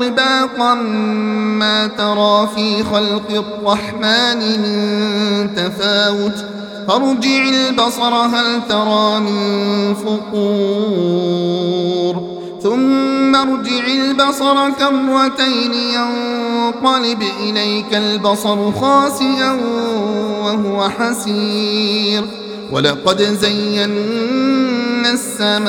طباقا ما ترى في خلق الرحمن من تفاوت. فارجع البصر هل ترى من فطور. ثم ارجع البصر كرتين ينقلب إليك البصر خاسئا وهو حسير. ولقد زينا السماء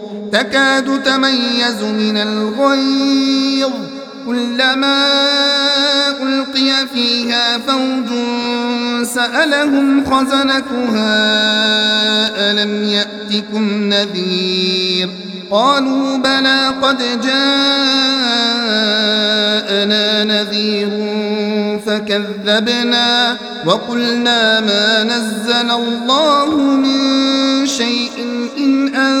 تكاد تميز من الغيظ. كلما ألقي فيها فوج سألهم خزنتها ألم يأتكم نذير؟ قالوا بلى قد جاءنا نذير فكذبنا وقلنا ما نزل الله من شيء إن في